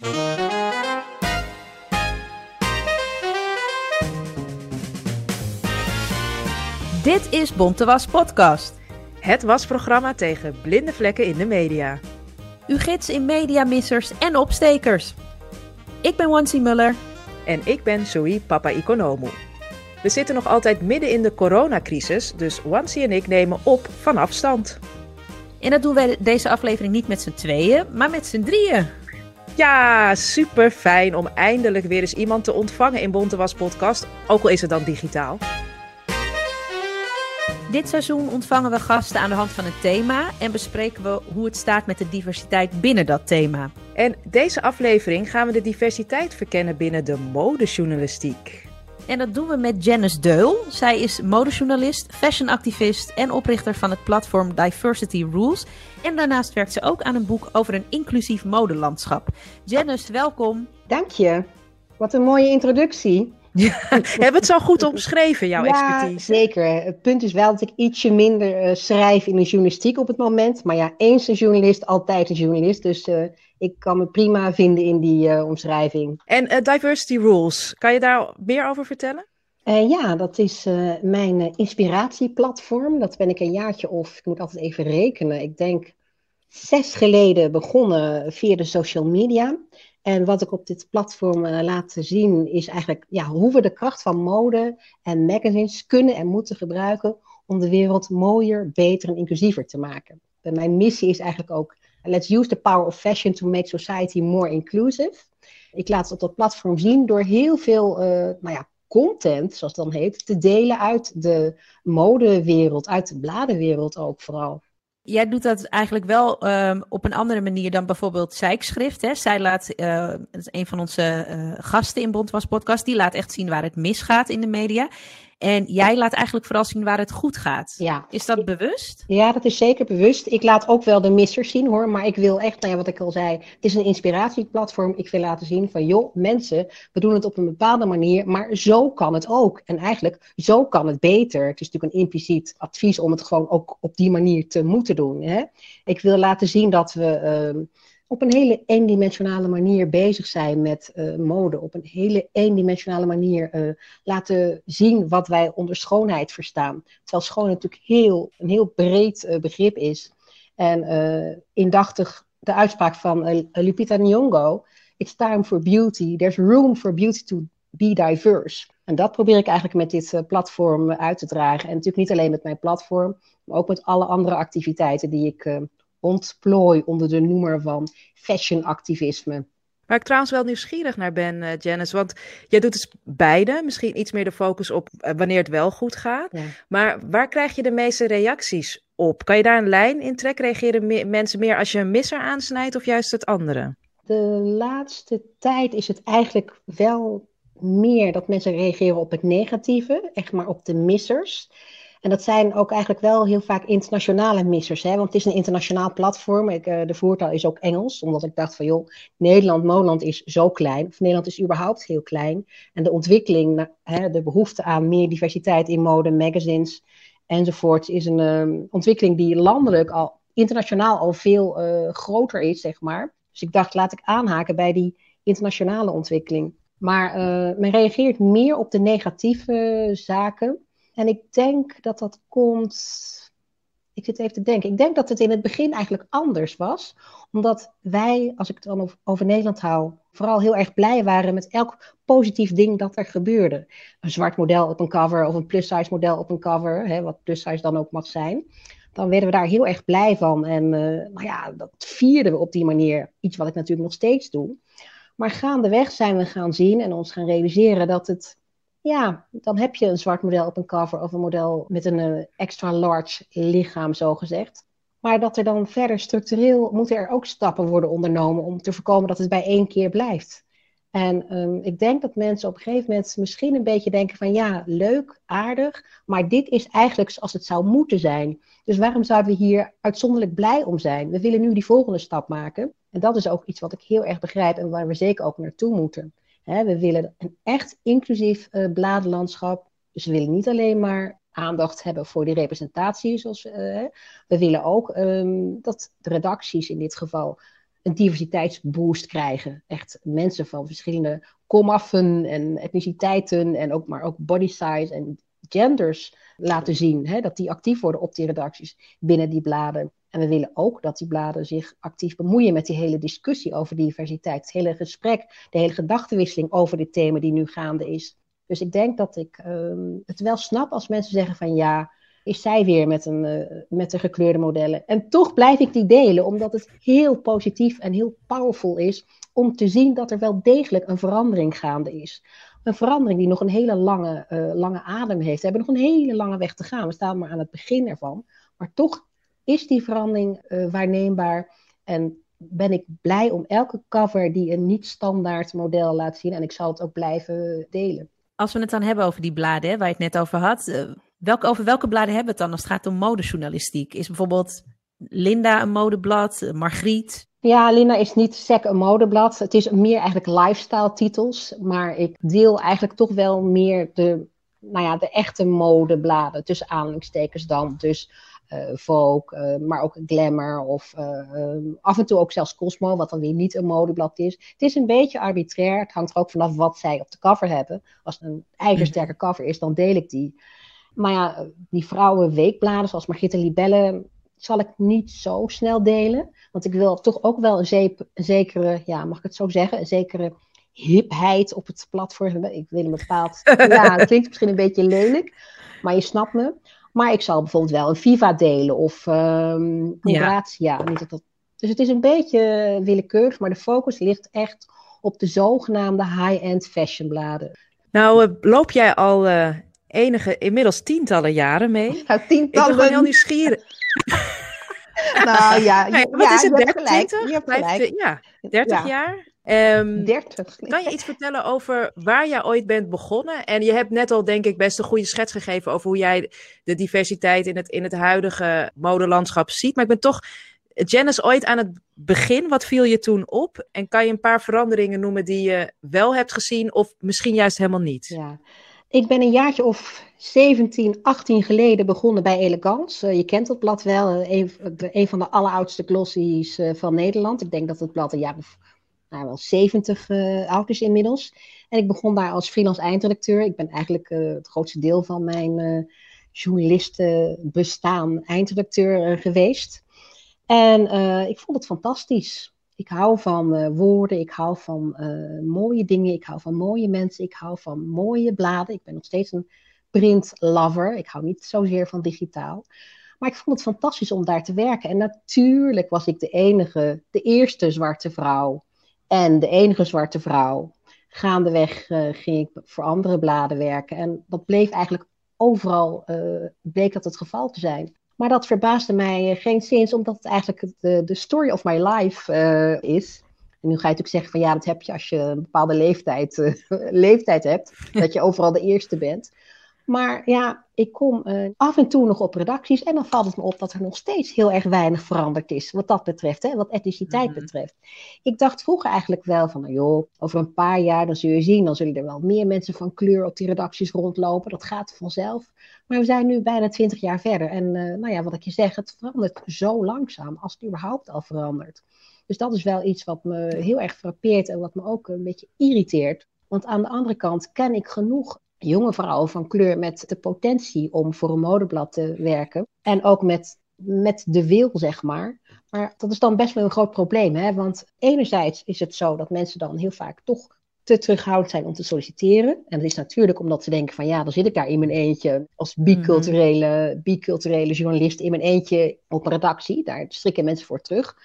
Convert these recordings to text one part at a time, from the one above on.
Dit is Bontewas Podcast. Het wasprogramma tegen blinde vlekken in de media. Uw gids in mediamissers en opstekers. Ik ben Wansi Muller. En ik ben Zoe Papa Ikonomu. We zitten nog altijd midden in de coronacrisis, dus Wansi en ik nemen op van afstand. En dat doen wij deze aflevering niet met z'n tweeën, maar met z'n drieën. Ja, super fijn om eindelijk weer eens iemand te ontvangen in Bontewas Podcast, ook al is het dan digitaal. Dit seizoen ontvangen we gasten aan de hand van een thema en bespreken we hoe het staat met de diversiteit binnen dat thema. En deze aflevering gaan we de diversiteit verkennen binnen de modejournalistiek. En dat doen we met Janice Deul. Zij is modejournalist, fashionactivist en oprichter van het platform Diversity Rules. En daarnaast werkt ze ook aan een boek over een inclusief modelandschap. Janice, welkom. Dank je. Wat een mooie introductie. Ja, hebben het zo goed omschreven, jouw ja, expertise? zeker. Het punt is wel dat ik ietsje minder uh, schrijf in de journalistiek op het moment. Maar ja, eens een journalist, altijd een journalist. Dus uh, ik kan me prima vinden in die uh, omschrijving. En Diversity Rules, kan je daar meer over vertellen? ja, dat is mijn inspiratieplatform. Dat ben ik een jaartje of, ik moet altijd even rekenen, ik denk zes geleden begonnen via de social media. En wat ik op dit platform laat zien is eigenlijk ja, hoe we de kracht van mode en magazines kunnen en moeten gebruiken om de wereld mooier, beter en inclusiever te maken. En mijn missie is eigenlijk ook, let's use the power of fashion to make society more inclusive. Ik laat het op dat platform zien door heel veel uh, nou ja, content, zoals het dan heet, te delen uit de modewereld, uit de bladenwereld ook vooral. Jij doet dat eigenlijk wel um, op een andere manier dan bijvoorbeeld Zijkschrift. Hè? Zij laat, is een van onze uh, gasten in Bondwas Podcast, die laat echt zien waar het misgaat in de media. En jij laat eigenlijk vooral zien waar het goed gaat. Ja. Is dat bewust? Ja, dat is zeker bewust. Ik laat ook wel de missers zien hoor. Maar ik wil echt, nou ja, wat ik al zei, het is een inspiratieplatform. Ik wil laten zien van, joh, mensen, we doen het op een bepaalde manier. Maar zo kan het ook. En eigenlijk, zo kan het beter. Het is natuurlijk een impliciet advies om het gewoon ook op die manier te moeten doen. Hè? Ik wil laten zien dat we. Uh, op een hele eendimensionale manier bezig zijn met uh, mode. Op een hele eendimensionale manier uh, laten zien wat wij onder schoonheid verstaan. Terwijl schoonheid natuurlijk heel, een heel breed uh, begrip is. En indachtig de uitspraak van Lupita Nyong'o. It's time for beauty. There's room for beauty to be diverse. En dat probeer ik eigenlijk met dit platform uit te dragen. En natuurlijk niet alleen met mijn platform, maar ook met alle andere activiteiten die ik ontplooi onder de noemer van fashionactivisme. Waar ik trouwens wel nieuwsgierig naar ben, uh, Janice, want jij doet dus beide. Misschien iets meer de focus op uh, wanneer het wel goed gaat. Ja. Maar waar krijg je de meeste reacties op? Kan je daar een lijn in trekken? Reageren me mensen meer als je een misser aansnijdt of juist het andere? De laatste tijd is het eigenlijk wel meer dat mensen reageren op het negatieve, echt maar op de missers. En dat zijn ook eigenlijk wel heel vaak internationale missers. Hè? Want het is een internationaal platform. Ik, uh, de voertaal is ook Engels. Omdat ik dacht van joh, Nederland, Moland is zo klein. Of Nederland is überhaupt heel klein. En de ontwikkeling, hè, de behoefte aan meer diversiteit in mode, magazines enzovoort. Is een um, ontwikkeling die landelijk al, internationaal al veel uh, groter is, zeg maar. Dus ik dacht, laat ik aanhaken bij die internationale ontwikkeling. Maar uh, men reageert meer op de negatieve zaken. En ik denk dat dat komt. Ik zit even te denken. Ik denk dat het in het begin eigenlijk anders was. Omdat wij, als ik het dan over, Nederland hou, vooral heel erg blij waren met elk positief ding dat er gebeurde. Een zwart model op een cover of een plus-size model op een cover, hè, wat plus-size dan ook mag zijn. Dan werden we daar heel erg blij van. En uh, nou ja, dat vierden we op die manier. Iets wat ik natuurlijk nog steeds doe. Maar gaandeweg zijn we gaan zien en ons gaan realiseren dat het ja, dan heb je een zwart model op een cover of een model met een uh, extra large lichaam, zo gezegd. Maar dat er dan verder structureel moeten er ook stappen worden ondernomen om te voorkomen dat het bij één keer blijft. En ehm, ik denk dat mensen op een gegeven moment misschien een beetje denken van ja, leuk, aardig, maar dit is eigenlijk zoals het zou moeten zijn. Dus waarom zouden we hier uitzonderlijk blij om zijn? We willen nu die volgende stap maken. En dat is ook iets wat ik heel erg begrijp en waar we zeker ook naartoe moeten. We willen een echt inclusief uh, bladenlandschap. Dus we willen niet alleen maar aandacht hebben voor die representatie. Zoals, we willen ook um, dat de redacties in dit geval een diversiteitsboost krijgen. Echt mensen van verschillende komaffen en etniciteiten en ook, maar ook body size en genders laten zien. Hè, dat die actief worden op die redacties binnen die bladen. En we willen ook dat die bladen zich actief bemoeien met die hele discussie over diversiteit. Het hele gesprek, de hele gedachtenwisseling over dit thema die nu gaande is. Dus ik denk dat ik ehm, het wel snap als mensen zeggen van ja, is zij weer met, een, uh, met de gekleurde modellen. En toch blijf ik die delen, omdat het heel positief en heel powerful is om te zien dat er wel degelijk een verandering gaande is. Een verandering die nog een hele lange, uh, lange adem heeft. We hebben nog een hele lange weg te gaan. We staan maar aan het begin ervan. Maar toch is die verandering uh, waarneembaar. En ben ik blij om elke cover die een niet-standaard model laat zien. En ik zal het ook blijven delen. Als we het dan hebben over die bladen, hè, waar je het net over had. Welke, over welke bladen hebben we het dan als het gaat om modejournalistiek? Is bijvoorbeeld Linda een modeblad, Margriet? Ja, Linda is niet sec een modeblad. Het is meer eigenlijk lifestyle titels. Maar ik deel eigenlijk toch wel meer de, nou ja, de echte modebladen. Tussen aanhalingstekens dan. Dus Vogue, uh, maar ook Glamour of uh, af en toe ook zelfs Cosmo, wat dan weer niet een modeblad is. Het is een beetje arbitrair. Het hangt er ook vanaf wat zij op de cover hebben. Als het een ijzersterke cover is, dan deel ik die. Maar ja, die vrouwenweekbladen zoals Margritte Libelle zal ik niet zo snel delen. Want ik wil toch ook wel een, zekere, ja, mag ik het zo zeggen, een zekere hipheid op het platform. Ik wil een bepaald, ja, het klinkt misschien een beetje lelijk, maar je snapt me. Maar ik zal bijvoorbeeld wel een Viva delen of um, ja. ja niet dat dat... Dus het is een beetje willekeurig, maar de focus ligt echt op de zogenaamde high-end fashionbladen. Nou, uh, loop jij al uh, enige, inmiddels tientallen jaren mee. Ja, tientallen. Ik ben heel nieuwsgierig. nou ja, hey, wat ja, is het? je 30, gelijk, 20? je hebt gelijk. Ja, 30 Ja. jaar. Ehm, 30. kan je iets vertellen over waar jij ooit bent begonnen? En je hebt net al, denk ik, best een goede schets gegeven over hoe jij de diversiteit in het, in het huidige modelandschap ziet. Maar ik ben toch, Janice, ooit aan het begin, wat viel je toen op? En kan je een paar veranderingen noemen die je wel hebt gezien of misschien juist helemaal niet? Ja. Ik ben een jaartje of 17, 18 geleden begonnen bij Elegance. Uh, je kent dat blad wel, uh, een, een, van de alleroudste glossies uh, van Nederland. Ik denk dat het blad een jaar of nou, wel 70 oud is inmiddels. En ik begon daar als freelance eindredacteur. Ik ben eigenlijk het grootste deel van mijn journalistenbestaan eindredacteur geweest. En ik vond het fantastisch. Ik hou van uh, woorden, ik hou van uh, mooie dingen, ik hou van mooie mensen, ik hou van mooie bladen. Ik ben nog steeds een print lover. Ik hou niet zozeer van digitaal. Maar ik vond het fantastisch om daar te werken. En natuurlijk was ik de enige, de eerste zwarte vrouw. En de enige zwarte vrouw. Gaandeweg uh, ging ik voor andere bladen werken. En dat bleef eigenlijk overal, bleek dat het geval te zijn. Maar dat verbaasde mij geen zins, omdat het eigenlijk de, de story of my life is. En nu ga je natuurlijk zeggen van ja, dat heb je als je een bepaalde leeftijd, leeftijd hebt. dat je overal de eerste bent. Maar ja, ik kom uh, af en toe nog op redacties en dan valt het me op dat er nog steeds heel erg weinig veranderd is. Wat dat betreft, hè, wat etniciteit mm -hmm. betreft. Ik dacht vroeger eigenlijk wel van, nou joh, over een paar jaar dan zul je zien, dan zullen er wel meer mensen van kleur op die redacties rondlopen. Dat gaat vanzelf. Maar we zijn nu bijna twintig jaar verder. En uh, nou ja, wat ik je zeg, het verandert zo langzaam als het überhaupt al verandert. Dus dat is wel iets wat me heel erg frappeert en wat me ook een beetje irriteert. Want aan de andere kant ken ik genoeg jonge vrouwen van kleur met de potentie om voor een modeblad te werken. En ook met, met de wil, zeg maar. Maar dat is dan best wel een groot probleem. Hè? Want enerzijds is het zo dat mensen dan heel vaak toch te terughoudend zijn om te solliciteren. En dat is natuurlijk omdat ze denken van ja, dan zit ik daar in mijn eentje als biculturele, biculturele journalist in mijn eentje op een redactie. Daar strikken mensen voor terug.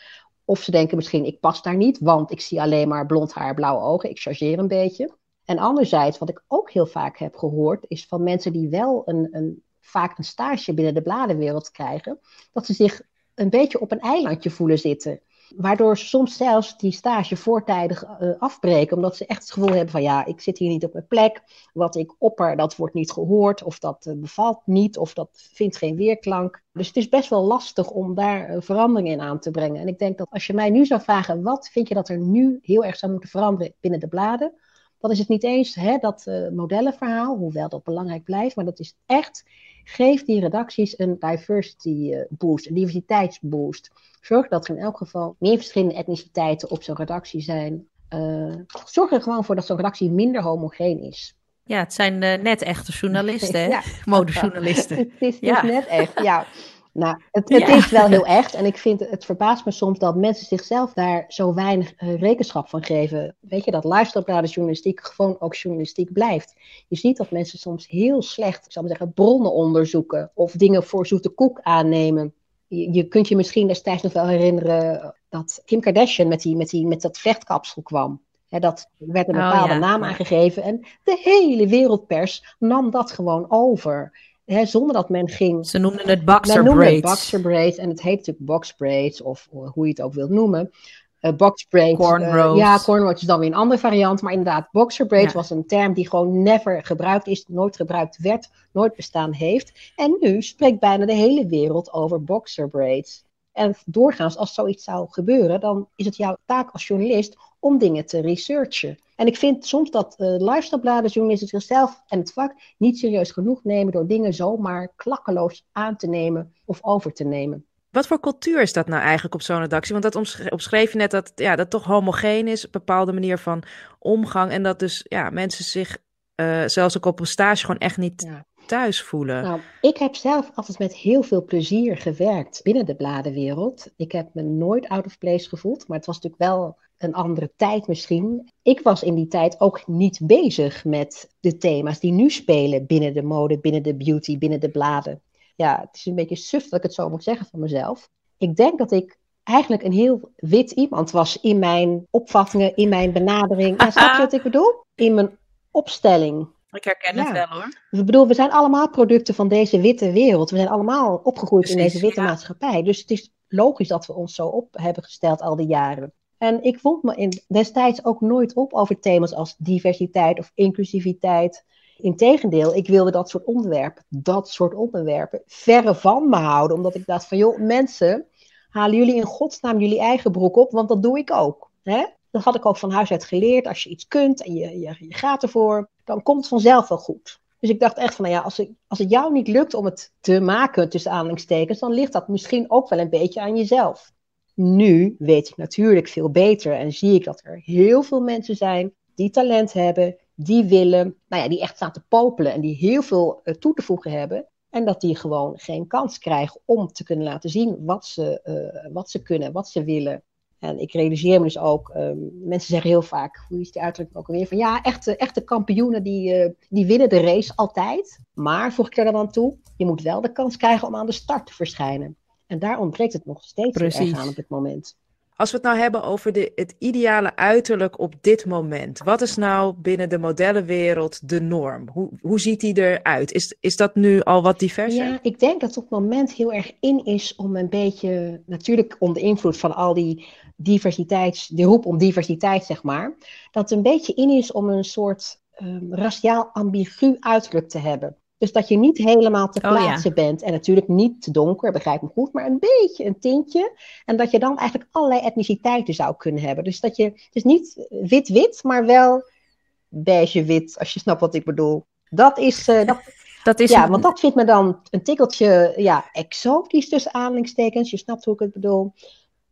Of ze denken misschien ik pas daar niet, want ik zie alleen maar blond haar, blauwe ogen. Ik chargeer een beetje. En anderzijds, wat ik ook heel vaak heb gehoord, is van mensen die wel een, een, vaak een stage binnen de bladenwereld krijgen, dat ze zich een beetje op een eilandje voelen zitten. Waardoor ze soms zelfs die stage voortijdig uh, afbreken, omdat ze echt het gevoel hebben van ja, ik zit hier niet op mijn plek, wat ik opper, dat wordt niet gehoord, of dat uh, bevalt niet, of dat vindt geen weerklank. Dus het is best wel lastig om daar uh, verandering in aan te brengen. En ik denk dat als je mij nu zou vragen, wat vind je dat er nu heel erg zou moeten veranderen binnen de bladen, dan is het niet eens hè, dat modellenverhaal, hoewel dat belangrijk blijft, maar dat is echt Geef die redacties een diversity eh, boost, een diversiteitsboost. Zorg dat er in elk geval meer verschillende etniciteiten op zo'n redactie zijn. Uh, zorg er gewoon voor dat zo'n redactie minder homogeen is. Ja, het zijn uh, net echte journalisten, hè? ja. Modejournalisten. het is ja. net echt, ja. Nou, het, het is wel heel echt. En ik vind het verbaast me soms dat mensen zichzelf daar zo weinig uh, rekenschap van geven. Weet je, dat journalistiek gewoon ook journalistiek blijft. Je ziet dat mensen soms heel slecht, ik zal maar zeggen, bronnen onderzoeken. Of dingen voor zoete koek aannemen. Je, je kunt je misschien destijds nog wel herinneren dat Kim Kardashian met, die, met, die, met dat vechtkapsel kwam. He, dat werd een bepaalde oh, ja. naam aangegeven en de hele wereldpers nam dat gewoon over zonder dat men ging. Ze noemden het boxer braids. Het boxer braids en het heet natuurlijk box braids of hoe je het ook wilt noemen. Uh, box braids. Cornrows. Uh, ja, cornrows is dan weer een andere variant. Maar inderdaad, boxer braids was een term die gewoon never gebruikt is, nooit gebruikt werd, nooit bestaan heeft. En nu spreekt bijna de hele wereld over boxer braids. En doorgaans, als zoiets zou gebeuren, dan is het jouw taak als journalist om dingen te researchen. En ik vind soms dat uh, lifestylebladen journalisten zichzelf en het vak niet serieus genoeg nemen door dingen zomaar klakkeloos aan te nemen of over te nemen. Wat voor cultuur is dat nou eigenlijk op zo'n redactie? Want dat omschreef je net dat ja, dat toch homogeen is, een bepaalde manier van omgang. En dat dus ja, mensen zich uh, zelfs ook op een stage gewoon echt niet ja. thuis voelen. Nou, ik heb zelf altijd met heel veel plezier gewerkt binnen de bladenwereld. Ik heb me nooit out of place gevoeld, maar het was natuurlijk wel een andere tijd misschien. Ik was in die tijd ook niet bezig met de thema's die nu spelen binnen de mode, binnen de beauty, binnen de bladen. Ja, het is een beetje suf dat ik het zo moet zeggen van mezelf. Ik denk dat ik eigenlijk een heel wit iemand was in mijn opvattingen, in mijn benadering. Ja, snap je wat ik bedoel? In mijn opstelling. Ik herken het wel hoor. Ik bedoel, we zijn allemaal producten van deze witte wereld. We zijn allemaal opgegroeid in deze witte maatschappij. Dus het is logisch dat we ons zo op hebben gesteld al die jaren. En ik vond me in, destijds ook nooit op over thema's als diversiteit of inclusiviteit. Integendeel, ik wilde dat soort onderwerpen, dat soort onderwerpen, verre van me houden. Omdat ik dacht van, joh, mensen, halen jullie in godsnaam jullie eigen broek op, want dat doe ik ook. Hè? Dat had ik ook van huis uit geleerd. Als je iets kunt en je, je, gaat ervoor, dan komt het vanzelf wel goed. Dus ik dacht echt van, ja, als, ik, als het jou niet lukt om het te maken tussen aanhalingstekens, dan ligt dat misschien ook wel een beetje aan jezelf. Nu weet ik natuurlijk veel beter en zie ik dat er heel veel mensen zijn die talent hebben, die willen, nou ja, die echt staan te popelen en die heel veel uh, toe te voegen hebben. En dat die gewoon geen kans krijgen om te kunnen laten zien wat ze, uh, wat ze kunnen, wat ze willen. En ik realiseer me dus ook, um, mensen zeggen heel vaak, hoe is die uitdrukking ook alweer, van ja, echte, echte kampioenen die, uh, die winnen de race altijd. Maar, voeg ik er dan aan toe, je moet wel de kans krijgen om aan de start te verschijnen. En daar ontbreekt het nog steeds erg aan op dit moment. Als we het nou hebben over de, het ideale uiterlijk op dit moment, wat is nou binnen de modellenwereld de norm? Hoe, hoe ziet die eruit? Is, is dat nu al wat diverser? Ja, ik denk dat het op het moment heel erg in is om een beetje, natuurlijk onder invloed van al die diversiteits, de roep om diversiteit, zeg maar, dat het een beetje in is om een soort um, raciaal ambigu uiterlijk te hebben. Dus dat je niet helemaal te plaatsen oh, ja. bent. En natuurlijk niet te donker, begrijp me goed, maar een beetje een tintje. En dat je dan eigenlijk allerlei etniciteiten zou kunnen hebben. Dus dat je, het is niet wit-wit, maar wel beige-wit, als je snapt wat ik bedoel. Dat is, uh, dat, dat is ja, want dat vindt me dan een tikkeltje ja, exotisch tussen aanhalingstekens. Je snapt hoe ik het bedoel.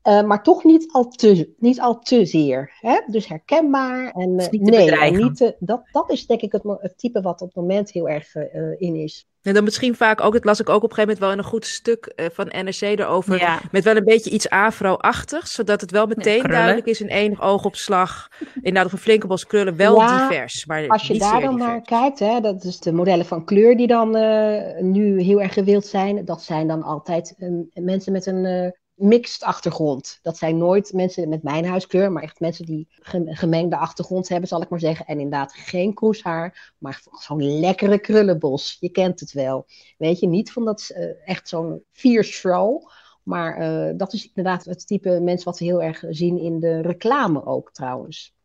Uh, maar toch niet al te, niet al te zeer. Hè? Dus herkenbaar. En, uh, niet nee, niet te, dat, dat is denk ik het, het, type wat op het moment heel erg uh, in is. En dan misschien vaak ook, dat las ik ook op een gegeven moment wel in een goed stuk van NRC erover. Ja. Met wel een beetje iets afro-achtigs, zodat het wel meteen ja, duidelijk is in één oogopslag. Inderdaad, of een flinke bos krullen, wel ja, divers. Maar als je daar dan naar kijkt, hè, dat is de modellen van kleur die dan nu heel erg gewild zijn. Dat zijn dan altijd mensen met een mixed achtergrond. Dat zijn nooit mensen met mijn huiskleur, maar echt mensen die gemengde achtergrond hebben, zal ik maar zeggen. En inderdaad geen kroeshaar, maar zo'n lekkere krullenbos. Je kent het wel. Weet je, niet van dat uh, echt zo'n fierce show Maar uh, dat is inderdaad het type mensen wat we heel erg zien in de reclame ook trouwens.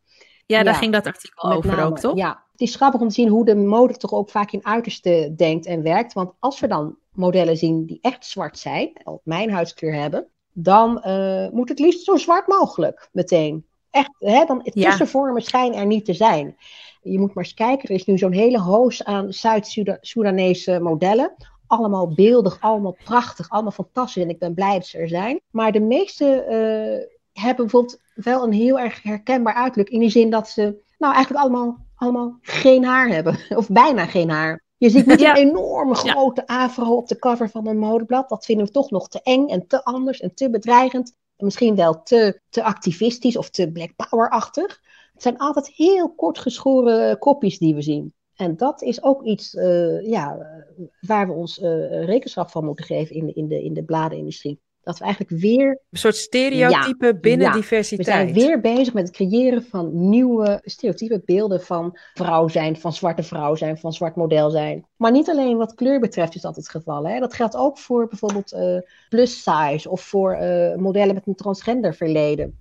Ja, daar ging dat artikel over name, ook, toch? Ja, het is grappig om te zien hoe de mode toch ook vaak in uiterste denkt en werkt. Want als we dan modellen zien die echt zwart zijn, mijn huidskleur hebben, dan uh, moet het liefst zo zwart mogelijk meteen. Echt, hè, dan Ja. tussenvormen schijnen er niet te zijn. Je moet maar eens kijken, er is nu zo'n hele hoos aan Zuid-Soedanese modellen. Allemaal beeldig, allemaal prachtig, allemaal fantastisch. En ik ben blij dat ze er zijn. Maar de meeste eh, hebben bijvoorbeeld wel een heel erg herkenbaar uiterlijk. In de zin dat ze nou eigenlijk allemaal, allemaal geen haar hebben. Of bijna geen haar. Je ziet niet Ja. een enorme grote afro op de cover van een modeblad. Dat vinden we toch nog te eng en te anders en te bedreigend. En misschien wel te, te activistisch of te black power-achtig. Het zijn altijd heel kort geschoren kopjes die we zien. En dat is ook iets eh, ja, eh, waar we ons eh, rekenschap van moeten geven in de, in de, in de bladenindustrie. Dat we eigenlijk weer Een soort stereotype binnen ja. We diversiteit. zijn weer bezig met het creëren van nieuwe stereotype beelden van vrouw zijn, van zwarte vrouw zijn, van zwart model zijn. Maar niet alleen wat kleur betreft is dat het geval. Hè? Dat geldt ook voor bijvoorbeeld eh, plus size of voor eh, modellen met een transgender verleden.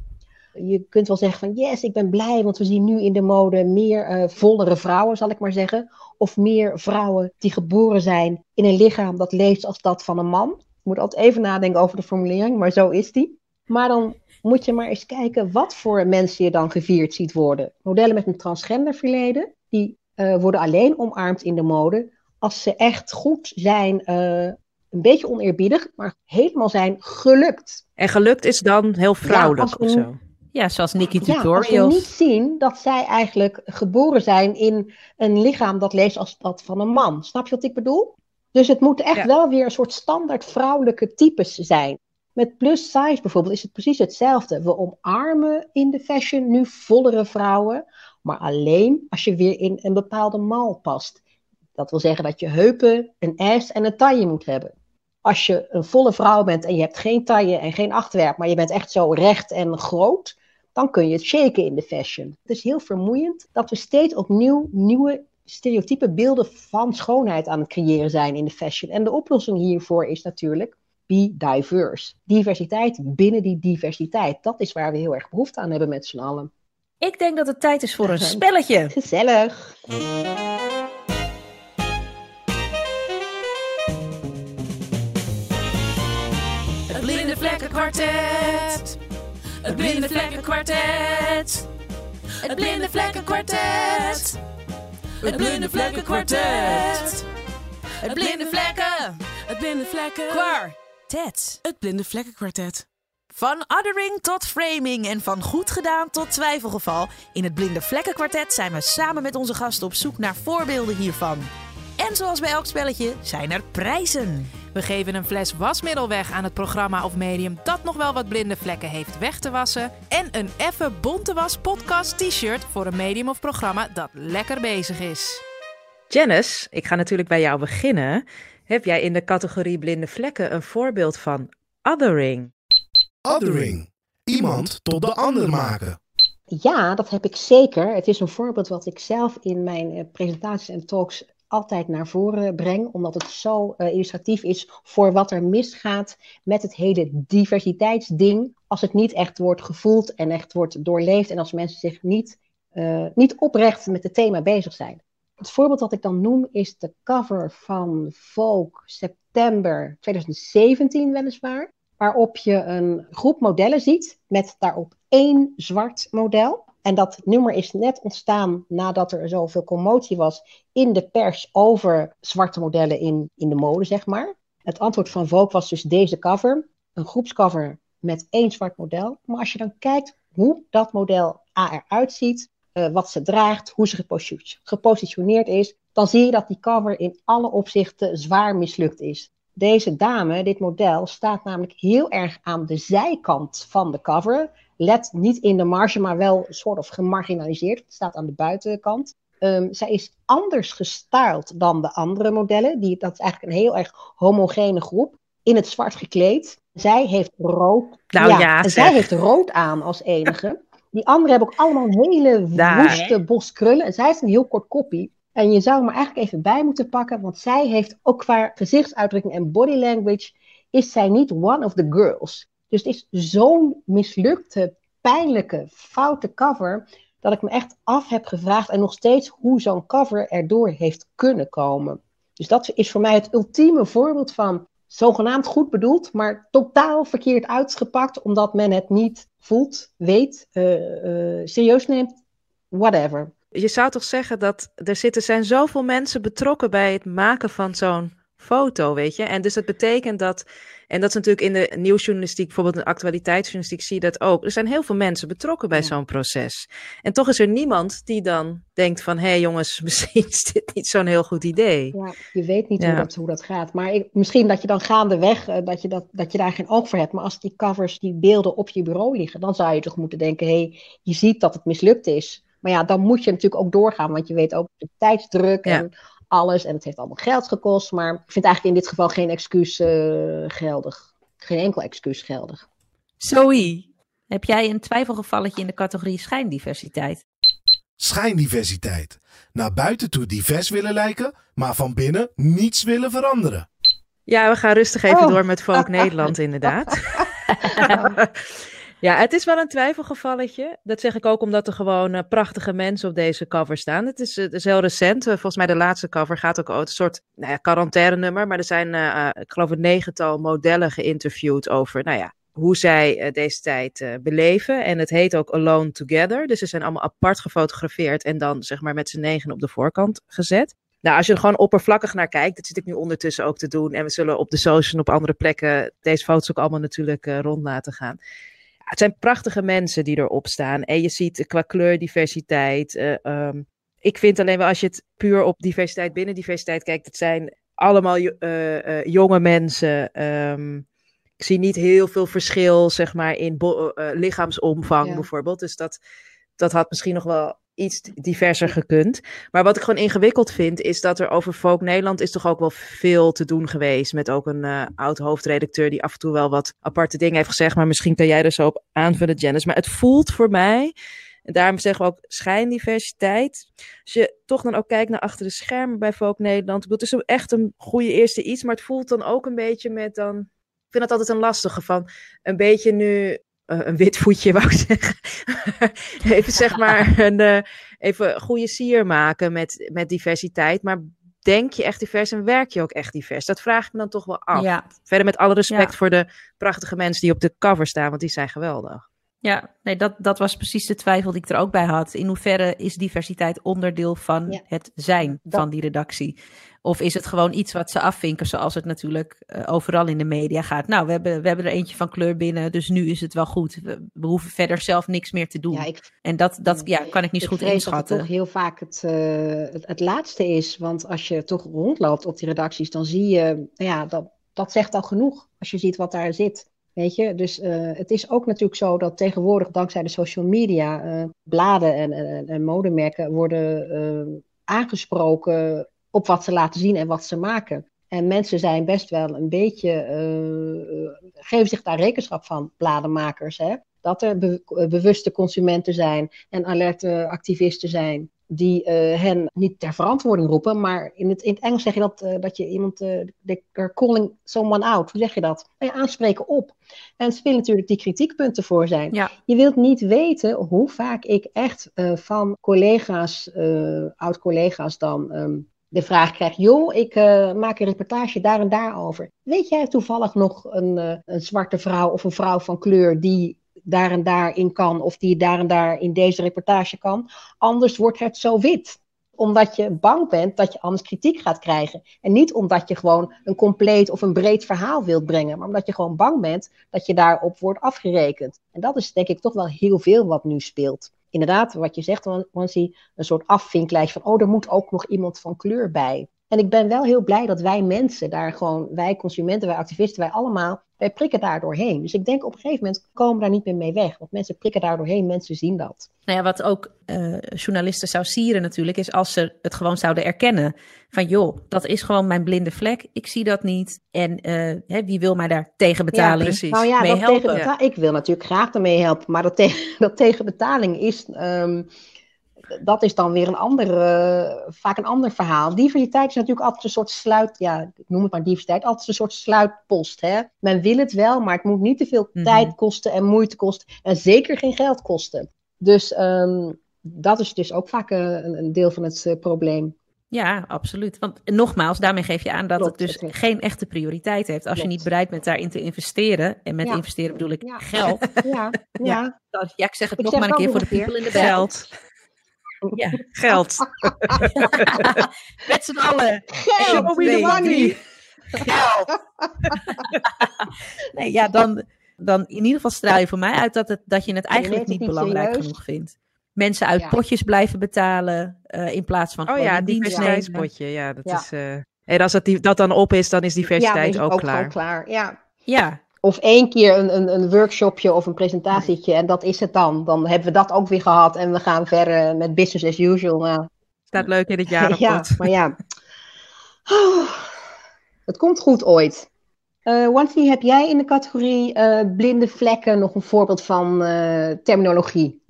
Je kunt wel zeggen van yes, ik ben blij, want we zien nu in de mode meer eh, vollere vrouwen, zal ik maar zeggen. Of meer vrouwen die geboren zijn in een lichaam dat leeft als dat van een man. Moet altijd even nadenken over de formulering, maar zo is die. Maar dan moet je maar eens kijken wat voor mensen je dan gevierd ziet worden. Modellen met een transgender verleden, die eh, worden alleen omarmd in de mode als ze echt goed zijn, eh, een beetje oneerbiedig, maar helemaal zijn gelukt. En gelukt is dan heel vrouwelijk we of zo. Ja, zoals Nikki Ja, als we Tutorials. niet zien dat zij eigenlijk geboren zijn in een lichaam dat leeft als dat van een man. Snap je wat ik bedoel? Dus het moet echt Ja. wel weer een soort standaard vrouwelijke types zijn. Met plus size bijvoorbeeld is het precies hetzelfde. We omarmen in de fashion nu vollere vrouwen, maar alleen als je weer in een bepaalde mal past. Dat wil zeggen dat je heupen, een ass en een taille moet hebben. Als je een volle vrouw bent en je hebt geen taille en geen achterwerp, maar je bent echt zo recht en groot, dan kun je het shaken in de fashion. Het is heel vermoeiend dat we steeds opnieuw nieuwe stereotype beelden van schoonheid aan het creëren zijn in de fashion. En de oplossing hiervoor is natuurlijk be diverse. Diversiteit binnen die diversiteit. Dat is waar we heel erg behoefte aan hebben met z'n allen. Ik denk dat het tijd is voor een spelletje. Gezellig. Het blinde vlekken kwartet. Het blinde vlekken kwartet. Het blinde vlekken kwartet. Het blinde vlekken kwartet. Het blinde vlekken. Het blinde vlekken kwartet. Het blinde vlekken kwartet. Van othering tot framing en van goed gedaan tot twijfelgeval. In het Blinde Vlekken Kwartet zijn we samen met onze gasten op zoek naar voorbeelden hiervan. En zoals bij elk spelletje zijn er prijzen. We geven een fles wasmiddel weg aan het programma of medium dat nog wel wat blinde vlekken heeft weg te wassen. En een effe bonte was podcast t-shirt voor een medium of programma dat lekker bezig is. Janice, ik ga natuurlijk bij jou beginnen. Heb jij in de categorie blinde vlekken een voorbeeld van othering? Othering. Iemand tot de ander maken. Ja, dat heb ik zeker. Het is een voorbeeld wat ik zelf in mijn eh, presentaties en talks altijd naar voren breng, omdat het zo eh, illustratief is voor wat er misgaat met het hele diversiteitsding. Als het niet echt wordt gevoeld en echt wordt doorleefd en als mensen zich niet, eh, niet oprecht met het thema bezig zijn. Het voorbeeld dat ik dan noem is de cover van Vogue september 2017 weliswaar, waarop je een groep modellen ziet met daarop één zwart model. En dat nummer is net ontstaan nadat er zoveel commotie was in de pers over zwarte modellen in, in de mode, zeg maar. Het antwoord van Vogue was dus deze cover, een groepscover met één zwart model. Maar als je dan kijkt hoe dat model A eruit ziet, uh, wat ze draagt, hoe ze geposi gepositioneerd is, dan zie je dat die cover in alle opzichten zwaar mislukt is. Deze dame, dit model, staat namelijk heel erg aan de zijkant van de cover. Let niet in de marge, maar wel soort of gemarginaliseerd. Het staat aan de buitenkant. Um, zij is anders gestyled dan de andere modellen. Die, dat is eigenlijk een heel erg homogene groep. In het zwart gekleed. Zij heeft rood. Nou ja, zij heeft rood aan als enige. Die anderen hebben ook allemaal hele woeste hè? bos krullen. En zij heeft een heel kort koppie. En je zou hem eigenlijk even bij moeten pakken, want zij heeft ook qua gezichtsuitdrukking en body language is zij niet one of the girls. Dus het is zo'n mislukte, pijnlijke, foute cover, dat ik me echt af heb gevraagd en nog steeds hoe zo'n cover erdoor heeft kunnen komen. Dus dat is voor mij het ultieme voorbeeld van zogenaamd goed bedoeld, maar totaal verkeerd uitgepakt, omdat men het niet voelt, weet, uh, serieus neemt, whatever. Je zou toch zeggen dat er zitten zijn zoveel mensen betrokken bij het maken van zo'n foto, weet je. En dus dat betekent dat, en dat is natuurlijk in de nieuwsjournalistiek, bijvoorbeeld in de actualiteitsjournalistiek, zie je dat ook. Er zijn heel veel mensen betrokken bij zo'n proces. En toch is er niemand die dan denkt van, hé hey jongens, misschien is dit niet zo'n heel goed idee. Ja, je weet niet hoe, dat, hoe dat gaat. Maar ik, misschien dat je dan gaandeweg, uh, dat, je dat, dat je daar geen oog voor hebt. Maar als die covers, die beelden op je bureau liggen, dan zou je toch moeten denken, hé, hey, je ziet dat het mislukt is. Maar ja, dan moet je natuurlijk ook doorgaan, want je weet ook de tijdsdruk en alles. En het heeft allemaal geld gekost. Maar ik vind eigenlijk in dit geval geen excuus uh, geldig. Geen enkel excuus geldig. Zoe, heb jij een twijfelgevalletje in de categorie schijndiversiteit? Schijndiversiteit. Naar buiten toe divers willen lijken, maar van binnen niets willen veranderen. Ja, we gaan rustig even oh. door met Volk Nederland, inderdaad. Ja, het is wel een twijfelgevalletje. Dat zeg ik ook omdat er gewoon uh, prachtige mensen op deze cover staan. Het is, het heel recent. Uh, volgens mij de laatste cover gaat ook een soort nou ja, quarantaine-nummer. Maar er zijn, uh, ik geloof een negental modellen geïnterviewd over, nou ja, hoe zij deze tijd beleven. En het heet ook Alone Together. Dus ze zijn allemaal apart gefotografeerd en dan zeg maar met z'n negen op de voorkant gezet. Nou, als je er gewoon oppervlakkig naar kijkt, dat zit ik nu ondertussen ook te doen. En we zullen op de social en op andere plekken deze foto's ook allemaal natuurlijk rond laten gaan het zijn prachtige mensen die erop staan. En je ziet qua kleurdiversiteit. Uh, ik vind alleen wel als je het puur op diversiteit binnen diversiteit kijkt, het zijn allemaal uh, jonge mensen. Um, ik zie niet heel veel verschil, zeg maar, in lichaamsomvang bijvoorbeeld. Dus dat, dat had misschien nog wel iets diverser gekund. Maar wat ik gewoon ingewikkeld vind, is dat er over Folk Nederland is toch ook wel veel te doen geweest. Met ook een uh, oud hoofdredacteur die af en toe wel wat aparte dingen heeft gezegd. Maar misschien kan jij er zo op aanvullen, Janice. Maar het voelt voor mij, en daarom zeggen we ook schijndiversiteit. Als je toch dan ook kijkt naar achter de schermen bij Folk Nederland. Het is echt een goede eerste iets, maar het voelt dan ook een beetje met dan... Ik vind het altijd een lastige van een beetje nu een wit voetje, wou ik zeggen. even zeg maar een uh, even goede sier maken met, met diversiteit. Maar denk je echt divers en werk je ook echt divers? Dat vraag ik me dan toch wel af. Ja. Verder met alle respect voor de prachtige mensen die op de cover staan, want die zijn geweldig. Ja, nee, dat, dat was precies de twijfel die ik er ook bij had. In hoeverre is diversiteit onderdeel van het zijn van die redactie? Of is het gewoon iets wat ze afvinken, zoals het natuurlijk uh, overal in de media gaat? Nou, we hebben, we hebben er eentje van kleur binnen, dus nu is het wel goed. We, we hoeven verder zelf niks meer te doen. Ja, ik, en dat, dat ja, kan ik niet ik goed inschatten. Dat het toch heel vaak het, uh, het, het, laatste is. Want als je toch rondloopt op die redacties, dan zie je, ja, dat, dat zegt al genoeg. Als je ziet wat daar zit. Weet je, dus uh, het is ook natuurlijk zo dat tegenwoordig, dankzij de social media, bladen en, en, en modemerken worden aangesproken op wat ze laten zien en wat ze maken. En mensen zijn best wel een beetje, geven zich daar rekenschap van, bladenmakers. Hè? Dat er bewuste consumenten zijn en alerte activisten zijn die uh, hen niet ter verantwoording roepen, maar in het, in het Engels zeg je dat, uh, dat je iemand, uh, they're calling someone out. Hoe zeg je dat? Nou ja, aanspreken op. En spelen natuurlijk die kritiekpunten voor zijn. Ja. Je wilt niet weten hoe vaak ik echt van collega's, oud-collega's dan, um, de vraag krijgt: joh, ik maak een reportage daar en daar over. Weet jij toevallig nog een, een zwarte vrouw of een vrouw van kleur die daar en daar in kan, of die daar en daar in deze reportage kan? Anders wordt het zo wit omdat je bang bent dat je anders kritiek gaat krijgen. En niet omdat je gewoon een compleet of een breed verhaal wilt brengen, maar omdat je gewoon bang bent dat je daarop wordt afgerekend. En dat is denk ik toch wel heel veel wat nu speelt inderdaad, wat je zegt, Wansi, een soort afvinklijst van, oh, er moet ook nog iemand van kleur bij. En ik ben wel heel blij dat wij mensen daar gewoon, wij consumenten, wij activisten, wij allemaal, wij prikken daar doorheen. Dus ik denk op een gegeven moment komen we daar niet meer mee weg. Want mensen prikken daar doorheen, mensen zien dat. Nou ja, wat ook uh, journalisten zou sieren natuurlijk, is als ze het gewoon zouden erkennen. Van joh, dat is gewoon mijn blinde vlek. Ik zie dat niet. En uh, hè, wie wil mij daar tegen betaling ja, precies. Nou ja, mee helpen? Tegen ik wil natuurlijk graag ermee helpen. Maar dat, dat tegenbetaling is... Um, dat is dan weer een ander, eh, vaak een ander verhaal. Diversiteit is natuurlijk altijd een soort sluit, ja, ik noem het maar diversiteit, altijd een soort sluitpost. Hè? Men wil het wel, maar het moet niet te veel Mhm. tijd kosten en moeite kosten. En zeker geen geld kosten. Dus ehm, dat is dus ook vaak eh, een, een deel van het eh, probleem. Ja, absoluut. Want nogmaals, daarmee geef je aan dat Klopt, het dus het geen echte prioriteit heeft. Als je niet bereid bent daarin te investeren, en met Ja. investeren bedoel ik Ja. geld. Ja, ja. ja, ik zeg het Ik nog zeg maar een keer voor de people in the belt. Geld. Ja, Geld. met z'n allen. Geld, Show me the nee, money. Geld. nee, ja, dan, dan in ieder geval straal je voor mij uit dat, het, dat je het eigenlijk niet niet belangrijk serieus. genoeg vindt. Mensen uit Ja. potjes blijven betalen eh, in plaats van Oh ja, diversiteitspotje. Ja, dat Ja. is... eh, En als dat, die, dat dan op is, dan is Ja, diversiteit dan is ook, gewoon klaar. klaar. Ja. Ja, Of één keer een, een, een workshopje of een presentatietje en dat is het dan. Dan hebben we dat ook weer gehad en we gaan verder met business as usual. Nou, Staat leuk in het ja, jaarrapport. maar ja. Oh, het komt goed ooit. Eh Wansi, heb jij in de categorie eh, blinde vlekken nog een voorbeeld van eh, terminologie?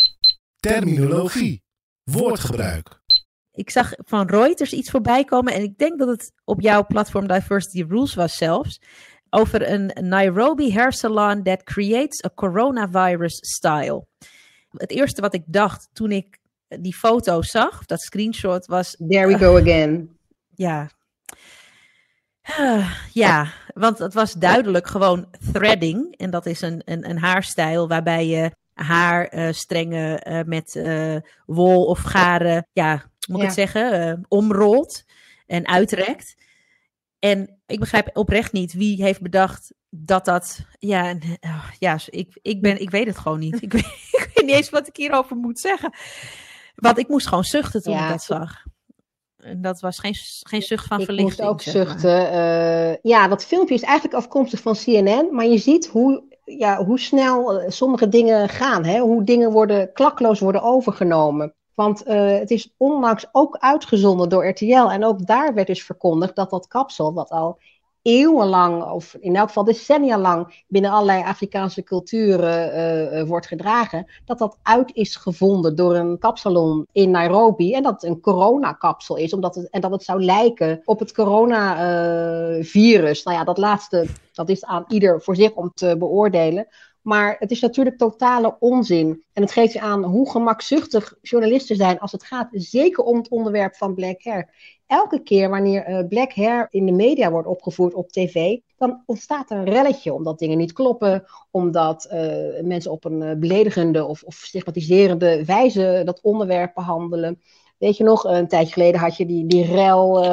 Terminologie. Woordgebruik. ik zag van Reuters iets voorbij komen en ik denk dat het op jouw platform Diversity Rules was zelfs. Over een Nairobi hair salon that creates a coronavirus style. Het eerste wat ik dacht toen ik die foto zag, dat screenshot, was There we go again. ja. Ja, want het was duidelijk gewoon threading. En dat is een, een, een haarstijl waarbij je haarstrengen eh met eh, wol of garen, ja, moet ik Ja. het zeggen, eh, omrolt en uitrekt. En ik begrijp oprecht niet wie heeft bedacht dat dat, ja, oh, ja ik, ik, ben, ik weet het gewoon niet. Ik weet, ik weet niet eens wat ik hierover moet zeggen. Want ik moest gewoon zuchten toen Ja. ik dat zag. En dat was geen, geen zucht van Ik verlichting. moest ook zeg maar. zuchten. Eh, ja, dat filmpje is eigenlijk afkomstig van CNN, maar je ziet hoe, ja, hoe snel eh, sommige dingen gaan. Hè? Hoe dingen worden, klakloos worden overgenomen. Want eh, het is onlangs ook uitgezonden door RTL. En ook daar werd dus verkondigd dat dat kapsel, wat al eeuwenlang, of in elk geval decennia lang, binnen allerlei Afrikaanse culturen eh, eh, wordt gedragen, dat dat uit is gevonden door een kapsalon in Nairobi. En dat het een coronakapsel is, omdat het, en dat het zou lijken op het coronavirus. nou ja, dat laatste, dat is aan ieder voor zich om te beoordelen. Maar het is natuurlijk totale onzin. En het geeft je aan hoe gemakzuchtig journalisten zijn als het gaat, zeker om het onderwerp van black hair. Elke keer wanneer eh, black hair in de media wordt opgevoerd op tv, dan ontstaat er een relletje omdat dingen niet kloppen, omdat eh, mensen op een eh, beledigende of, of stigmatiserende wijze dat onderwerp behandelen. Weet je nog, een tijdje geleden had je die, die rel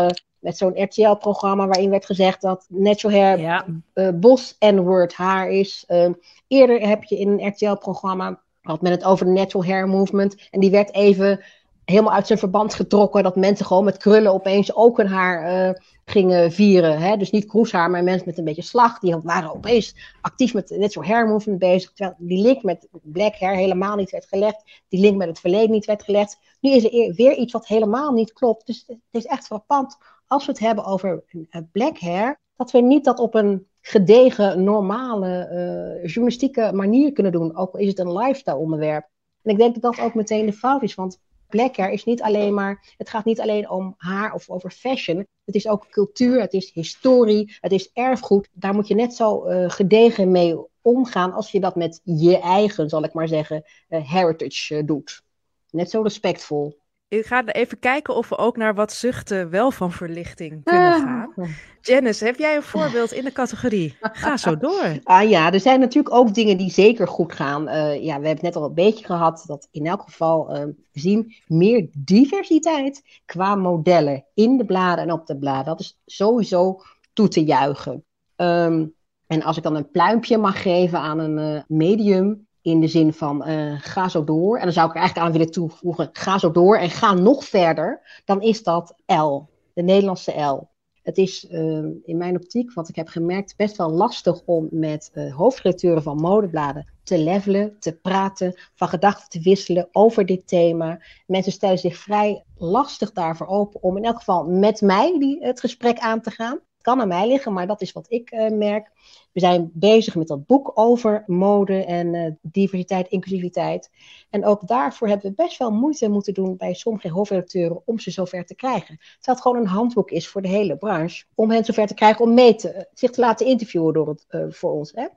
met zo'n RTL-programma waarin werd gezegd dat natural hair Ja, eh, bos N-word haar is. Ehm, eerder heb je in een RTL-programma had men het over de natural hair movement. En die werd even helemaal uit zijn verband getrokken. Dat mensen gewoon met krullen opeens ook hun haar eh, gingen vieren. Hè? Dus niet kroeshaar, maar mensen met een beetje slag. Die waren opeens actief met de natural hair movement bezig. Terwijl die link met black hair helemaal niet werd gelegd. Die link met het verleden niet werd gelegd. Nu is er eer- weer iets wat helemaal niet klopt. Dus het is echt frappant als we het hebben over eh, black hair. Dat we niet dat op een gedegen, normale, eh, journalistieke manier kunnen doen. Ook is het een lifestyle onderwerp. En ik denk dat dat ook meteen de fout is. Want black hair is niet alleen maar, het gaat niet alleen om haar of over fashion. Het is ook cultuur, het is historie, het is erfgoed. Daar moet je net zo eh, gedegen mee omgaan als je dat met je eigen, zal ik maar zeggen, heritage doet. Net zo respectvol. Ik ga even kijken of we ook naar wat zuchten wel van verlichting kunnen Ah. gaan. Janice, heb jij een voorbeeld in de categorie? Ga zo door. Ah ja, er zijn natuurlijk ook dingen die zeker goed gaan. Eh, ja, we hebben het net al een beetje gehad dat in elk geval we zien meer diversiteit qua modellen in de bladen en op de bladen. Dat is sowieso toe te juichen. Ehm, en als ik dan een pluimpje mag geven aan een eh, medium in de zin van eh, ga zo door. En dan zou ik er eigenlijk aan willen toevoegen ga zo door en ga nog verder. Dan is dat L, de Nederlandse L. Het is uh, in mijn optiek, wat ik heb gemerkt, best wel lastig om met uh, van modebladen te levelen, te praten, van gedachten te wisselen over dit thema. Mensen stellen zich vrij lastig daarvoor open om in elk geval met mij die, het gesprek aan te gaan. Kan aan mij liggen, maar dat is wat ik uh, merk. We zijn bezig met dat boek over mode en uh, diversiteit, inclusiviteit. En ook daarvoor hebben we best wel moeite moeten doen bij sommige hoofdredacteuren om ze zover te krijgen. Terwijl het gewoon een handboek is voor de hele branche. Om hen zover te krijgen om mee te, zich te laten interviewen door het, uh, voor ons. Hè?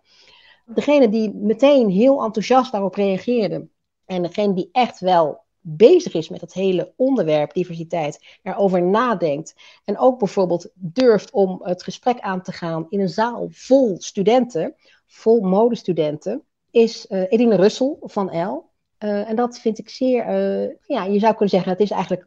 Degene die meteen heel enthousiast daarop reageerde. En degene die echt wel bezig is met het hele onderwerp diversiteit, erover nadenkt en ook bijvoorbeeld durft om het gesprek aan te gaan in een zaal vol studenten, vol modestudenten, is uh, Edine Russel van L. Uh, en dat vind ik zeer, uh, ja, je zou kunnen zeggen, het is eigenlijk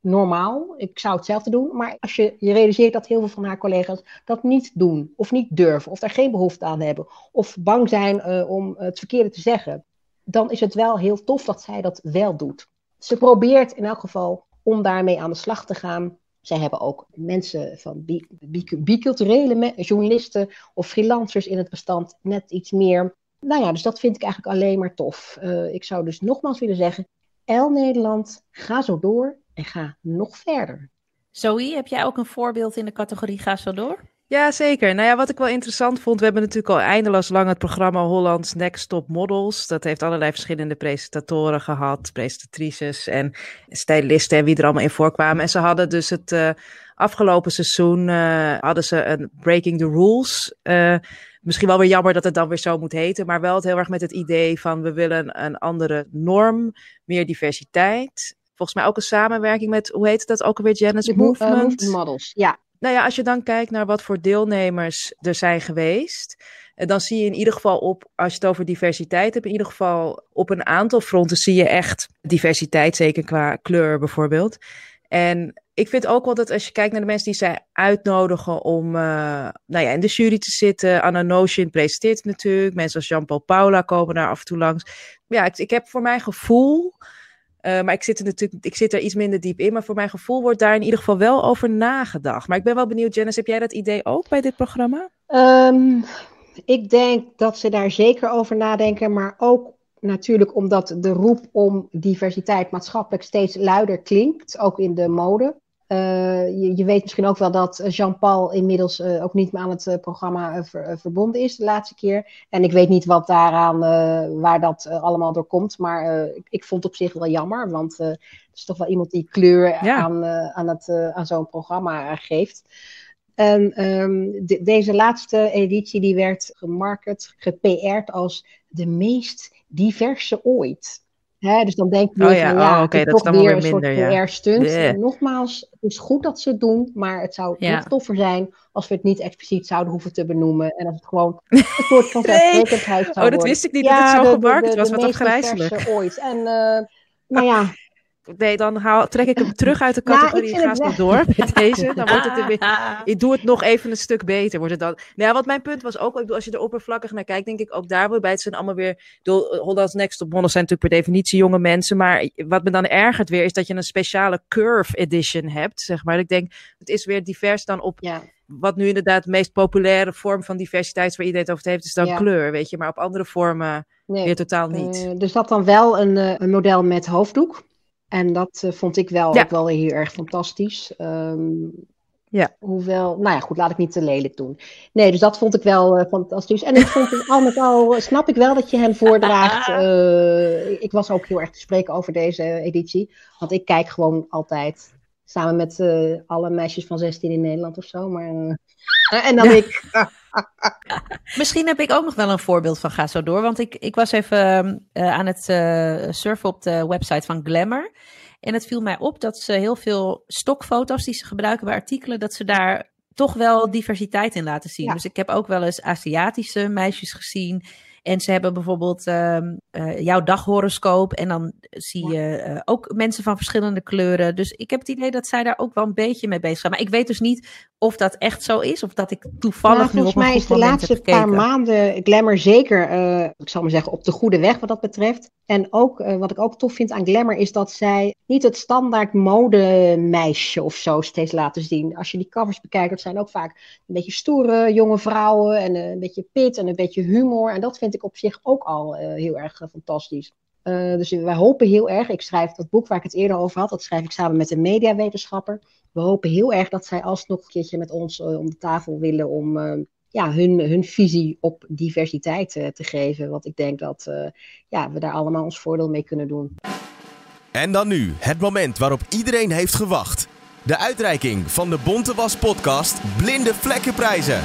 normaal. Ik zou hetzelfde doen. Maar als je je realiseert dat heel veel van haar collega's dat niet doen, of niet durven, of daar geen behoefte aan hebben, of bang zijn om het verkeerde te zeggen, dan is het wel heel tof dat zij dat wel doet. Ze probeert in elk geval om daarmee aan de slag te gaan. Zij hebben ook mensen van bi bi biculturele journalisten of freelancers in het bestand net iets meer. Nou ja, dus dat vind ik eigenlijk alleen maar tof. Uh, ik zou dus nogmaals willen zeggen, El Nederland, ga zo door en ga nog verder. Zoe, heb jij ook een voorbeeld in de categorie ga zo door? Ja, zeker. Nou ja, wat ik wel interessant vond, we hebben natuurlijk al eindeloos lang het programma Hollands Next Top Models. Dat heeft allerlei verschillende presentatoren gehad, presentatrices en stylisten en wie er allemaal in voorkwamen. En ze hadden dus het uh, afgelopen seizoen, uh, hadden ze een Breaking the Rules. Uh, misschien wel weer jammer dat het dan weer zo moet heten, maar wel het heel erg met het idee van we willen een andere norm, meer diversiteit. Volgens mij ook een samenwerking met, hoe heet dat ook alweer, Janice Movement? Movement Models, ja. Nou ja, als je dan kijkt naar wat voor deelnemers er zijn geweest, dan zie je in ieder geval op, als je het over diversiteit hebt, in ieder geval op een aantal fronten zie je echt diversiteit, zeker qua kleur bijvoorbeeld. En ik vind ook wel dat als je kijkt naar de mensen die zij uitnodigen om uh, nou ja, in de jury te zitten. Anna Notion presenteert natuurlijk. Mensen als Jean-Paul Paula komen daar af en toe langs. Ja, ik, ik heb voor mijn gevoel uh, maar ik zit, er natuurlijk, ik zit er iets minder diep in. Maar voor mijn gevoel wordt daar in ieder geval wel over nagedacht. Maar ik ben wel benieuwd, Janice, heb jij dat idee ook bij dit programma? Um, ik denk dat ze daar zeker over nadenken. Maar ook natuurlijk omdat de roep om diversiteit maatschappelijk steeds luider klinkt. Ook in de mode. Uh, je, je, weet misschien ook wel dat Jean-Paul inmiddels uh, ook niet meer aan het uh, programma ver, verbonden is de laatste keer. En ik weet niet wat daaraan, waar dat allemaal door komt. Maar ik, ik, vond het op zich wel jammer, want het is toch wel iemand die kleur ja. aan, aan, het, aan zo'n programma geeft. En um, de, deze laatste editie die werd gemarket, gep'erd als de meest diverse ooit. Hè, dus dan denk je, oh ja, van, ja oh, okay, dat toch is weer een minder, soort ja. Yeah. En nogmaals, het is goed dat ze het doen, maar het zou Ja. nog toffer zijn als we het niet expliciet zouden hoeven te benoemen. En als het gewoon een soort van Nee. zelfsprekendheid zou Oh, dat wist ik niet dat het zo gemarket was. Wat afgrijzelijk. ooit. En eh, nou ja, Nee, dan haal, trek ik hem terug uit de ik categorie. vind ga het zo wel- door met deze. Dan wordt het er weer, ik doe het nog even een stuk beter. Wordt het dan. Nou ja, wat mijn punt was ook, ik bedoel, als je er oppervlakkig naar kijkt, denk ik ook daar weer bij. Het zijn allemaal weer, ik bedoel, Hollands Next Top Models zijn natuurlijk per definitie jonge mensen. Maar wat me dan ergert weer, is dat je een speciale curve edition hebt, zeg maar. Ik denk, het is weer divers dan op ja. wat nu inderdaad de meest populaire vorm van diversiteit waar iedereen het over heeft, is dan Ja. kleur, weet je. Maar op andere vormen Nee. weer totaal niet. Eh, er zat dan wel een, eh, een model met hoofddoek. En dat eh, vond ik wel Ja. ook wel heel erg fantastisch. Ehm, Ja. Hoewel, nou ja, goed, laat ik niet te lelijk doen. Nee, dus dat vond ik wel eh, fantastisch. En ik vond het al met al, snap ik wel dat je hem voordraagt. Eh, ik was ook heel erg te spreken over deze editie. Want ik kijk gewoon altijd samen met alle meisjes van 16 in Nederland of zo. Maar, en dan Ja. ik. Misschien heb ik ook nog wel een voorbeeld van Ga Zo Door. Want ik, ik was even eh, aan het eh, surfen op de website van Glamour. En het viel mij op dat ze heel veel stokfoto's die ze gebruiken bij artikelen, dat ze daar toch wel diversiteit in laten zien. Ja. Dus ik heb ook wel eens Aziatische meisjes gezien. En ze hebben bijvoorbeeld ehm, eh, jouw daghoroscoop. En dan zie je eh, ook mensen van verschillende kleuren. Dus ik heb het idee dat zij daar ook wel een beetje mee bezig zijn. Maar ik weet dus niet of dat echt zo is. Of dat ik toevallig Nou, nu op volgens mij is de laatste paar maanden Glamour zeker, eh, ik zal maar zeggen, op de goede weg wat dat betreft. En ook, eh, wat ik ook tof vind aan Glamour is dat zij niet het standaard modemeisje of zo steeds laten zien. Als je die covers bekijkt, dat zijn ook vaak een beetje stoere jonge vrouwen en eh, een beetje pit en een beetje humor. En dat vind ik op zich ook al heel erg fantastisch. dus wij hopen heel erg, ik schrijf dat boek waar ik het eerder over had, dat schrijf ik samen met een mediawetenschapper. We hopen heel erg dat zij alsnog een keertje met ons om de tafel willen om ja, hun, hun visie op diversiteit te geven. Want ik denk dat ja, we daar allemaal ons voordeel mee kunnen doen. En dan nu, het moment waarop iedereen heeft gewacht. De uitreiking van de Bonte Was podcast Blinde Vlekkenprijzen.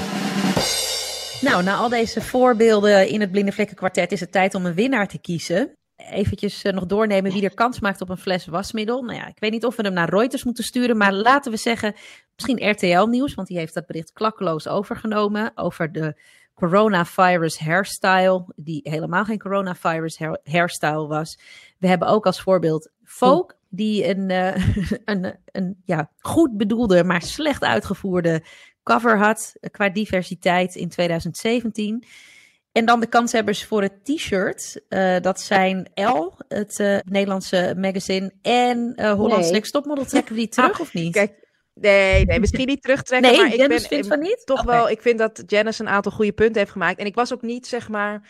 Nou, na al deze voorbeelden in het Blinde Vlekken kwartet is het tijd om een winnaar te kiezen. Eventjes uh, nog doornemen wie er kans maakt op een fles wasmiddel. Nou ja, ik weet niet of we hem naar Reuters moeten sturen, maar laten we zeggen misschien RTL Nieuws, want die heeft dat bericht klakkeloos overgenomen over de coronavirus hairstyle, die helemaal geen coronavirus hairstyle was. We hebben ook als voorbeeld Folk, die een, uh, een, een ja, goed bedoelde, maar slecht uitgevoerde cover had qua diversiteit in 2017. En dan de kanshebbers voor het t-shirt. Uh, dat zijn L, het uh, Nederlandse magazine, en uh, Hollands nee. Next Topmodel. Trekken we die terug ah, of niet? Kijk, Nee, nee, misschien niet terugtrekken. Nee, maar Janice ik ben vindt van niet? Toch wel, ik vind dat Janice een aantal goede punten heeft gemaakt. En ik was ook niet, zeg maar.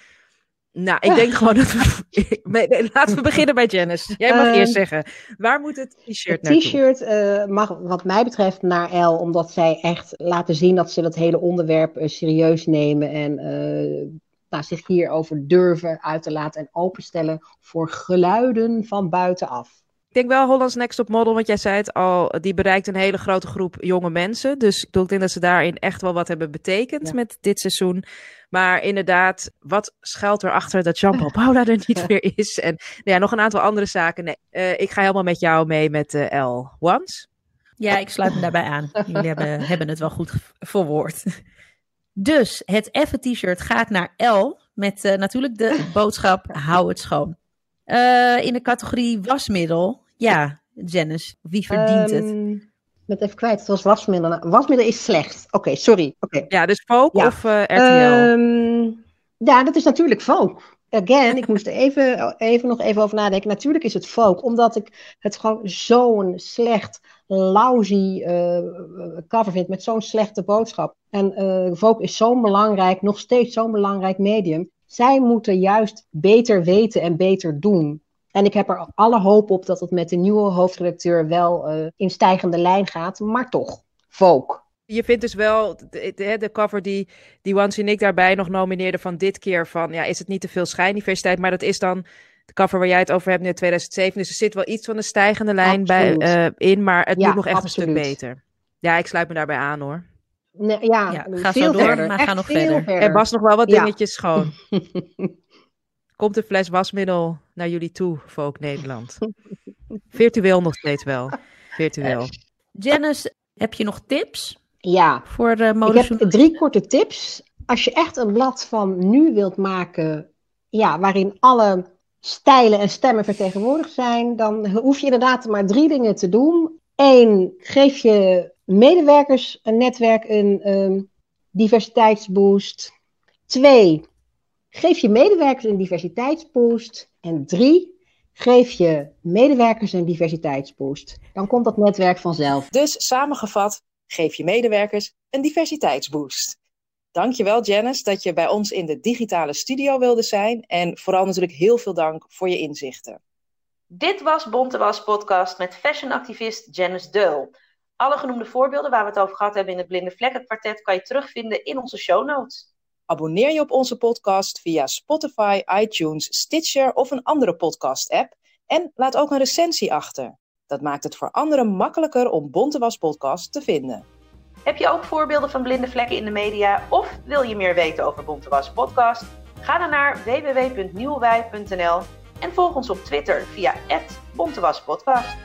Nou, ik denk gewoon dat we. laten we beginnen bij Janice. Jij mag eerst Ehm, zeggen. Waar moet het t-shirt Het naartoe? t-shirt eh, mag wat mij betreft naar L, omdat zij echt laten zien dat ze dat hele onderwerp eh, serieus nemen en eh, nou, zich hierover durven uit te laten en openstellen voor geluiden van buitenaf. Ik denk wel Hollands Next Top Model, want jij zei het al, die bereikt een hele grote groep jonge mensen. Dus ik denk dat ze daarin echt wel wat hebben betekend Ja. met dit seizoen. Maar inderdaad, wat schuilt erachter dat Jean-Paul Paula er niet meer is? En nou ja, nog een aantal andere zaken. Nee, eh, ik ga helemaal met jou mee met eh L. Once? Ja, ik sluit me daarbij aan. Jullie hebben, hebben het wel goed verwoord. Dus het effe t-shirt gaat naar L met eh, natuurlijk de boodschap hou het schoon. Eh, in de categorie wasmiddel, ja, Janice, wie verdient het? Ehm, Ik ben het even kwijt, het was wasmiddel. Wasmiddel is slecht. Oké, sorry. Oké. Ja, dus Folk Ja. of eh, RTL? Ehm, ja, dat is natuurlijk folk. Again, ik moest er even, even nog even over nadenken. Natuurlijk is het folk, omdat ik het gewoon zo'n slecht, lousy eh, cover vind met zo'n slechte boodschap. En folk is zo'n belangrijk, nog steeds zo'n belangrijk medium. Zij moeten juist beter weten en beter doen. En ik heb er alle hoop op dat het met de nieuwe hoofdredacteur wel eh, in stijgende lijn gaat, maar toch, folk. Je vindt dus wel de, de, de cover die, die Once en ik daarbij nog nomineerde van dit keer van, ja, is het niet te veel schijndiversiteit? Maar dat is dan de cover waar jij het over hebt nu in 2007. Dus er zit wel iets van een stijgende lijn bij, eh, in, maar het Ja, moet nog echt een stuk beter. Ja, ik sluit me daarbij aan hoor. Nee, ja, Ja, ga veel zo door, verder. maar Echt ga nog verder. Er was nog wel wat Ja. dingetjes schoon. Komt een fles wasmiddel naar jullie toe, Volk Nederland? Virtueel nog steeds wel. Virtueel. Janice, heb je nog tips Ja, voor de ik modejournalisten? heb drie korte tips. Als je echt een blad van nu wilt maken, ja, waarin alle stijlen en stemmen vertegenwoordigd zijn, dan hoef je inderdaad maar drie dingen te doen. Eén, geef je medewerkers een netwerk een ehm, diversiteitsboost. Twee, geef je medewerkers een diversiteitsboost. En drie, geef je medewerkers een diversiteitsboost. Dan komt dat netwerk vanzelf. Dus samengevat, geef je medewerkers een diversiteitsboost. Dankjewel Janice dat je bij ons in de digitale studio wilde zijn en vooral natuurlijk heel veel dank voor je inzichten. Dit was Bonte Was podcast met fashionactivist Janice Deul. Alle genoemde voorbeelden waar we het over gehad hebben in het Blinde Vlekken kwartet kan je terugvinden in onze show notes. Abonneer je op onze podcast via Spotify, iTunes, Stitcher of een andere podcast-app en laat ook een recensie achter. Dat maakt het voor anderen makkelijker om Bonte Was podcast te vinden. Heb je ook voorbeelden van blinde vlekken in de media of wil je meer weten over Bonte Was podcast? Ga dan naar www.nieuwwij.nl en volg ons op Twitter via @bontewaspodcast.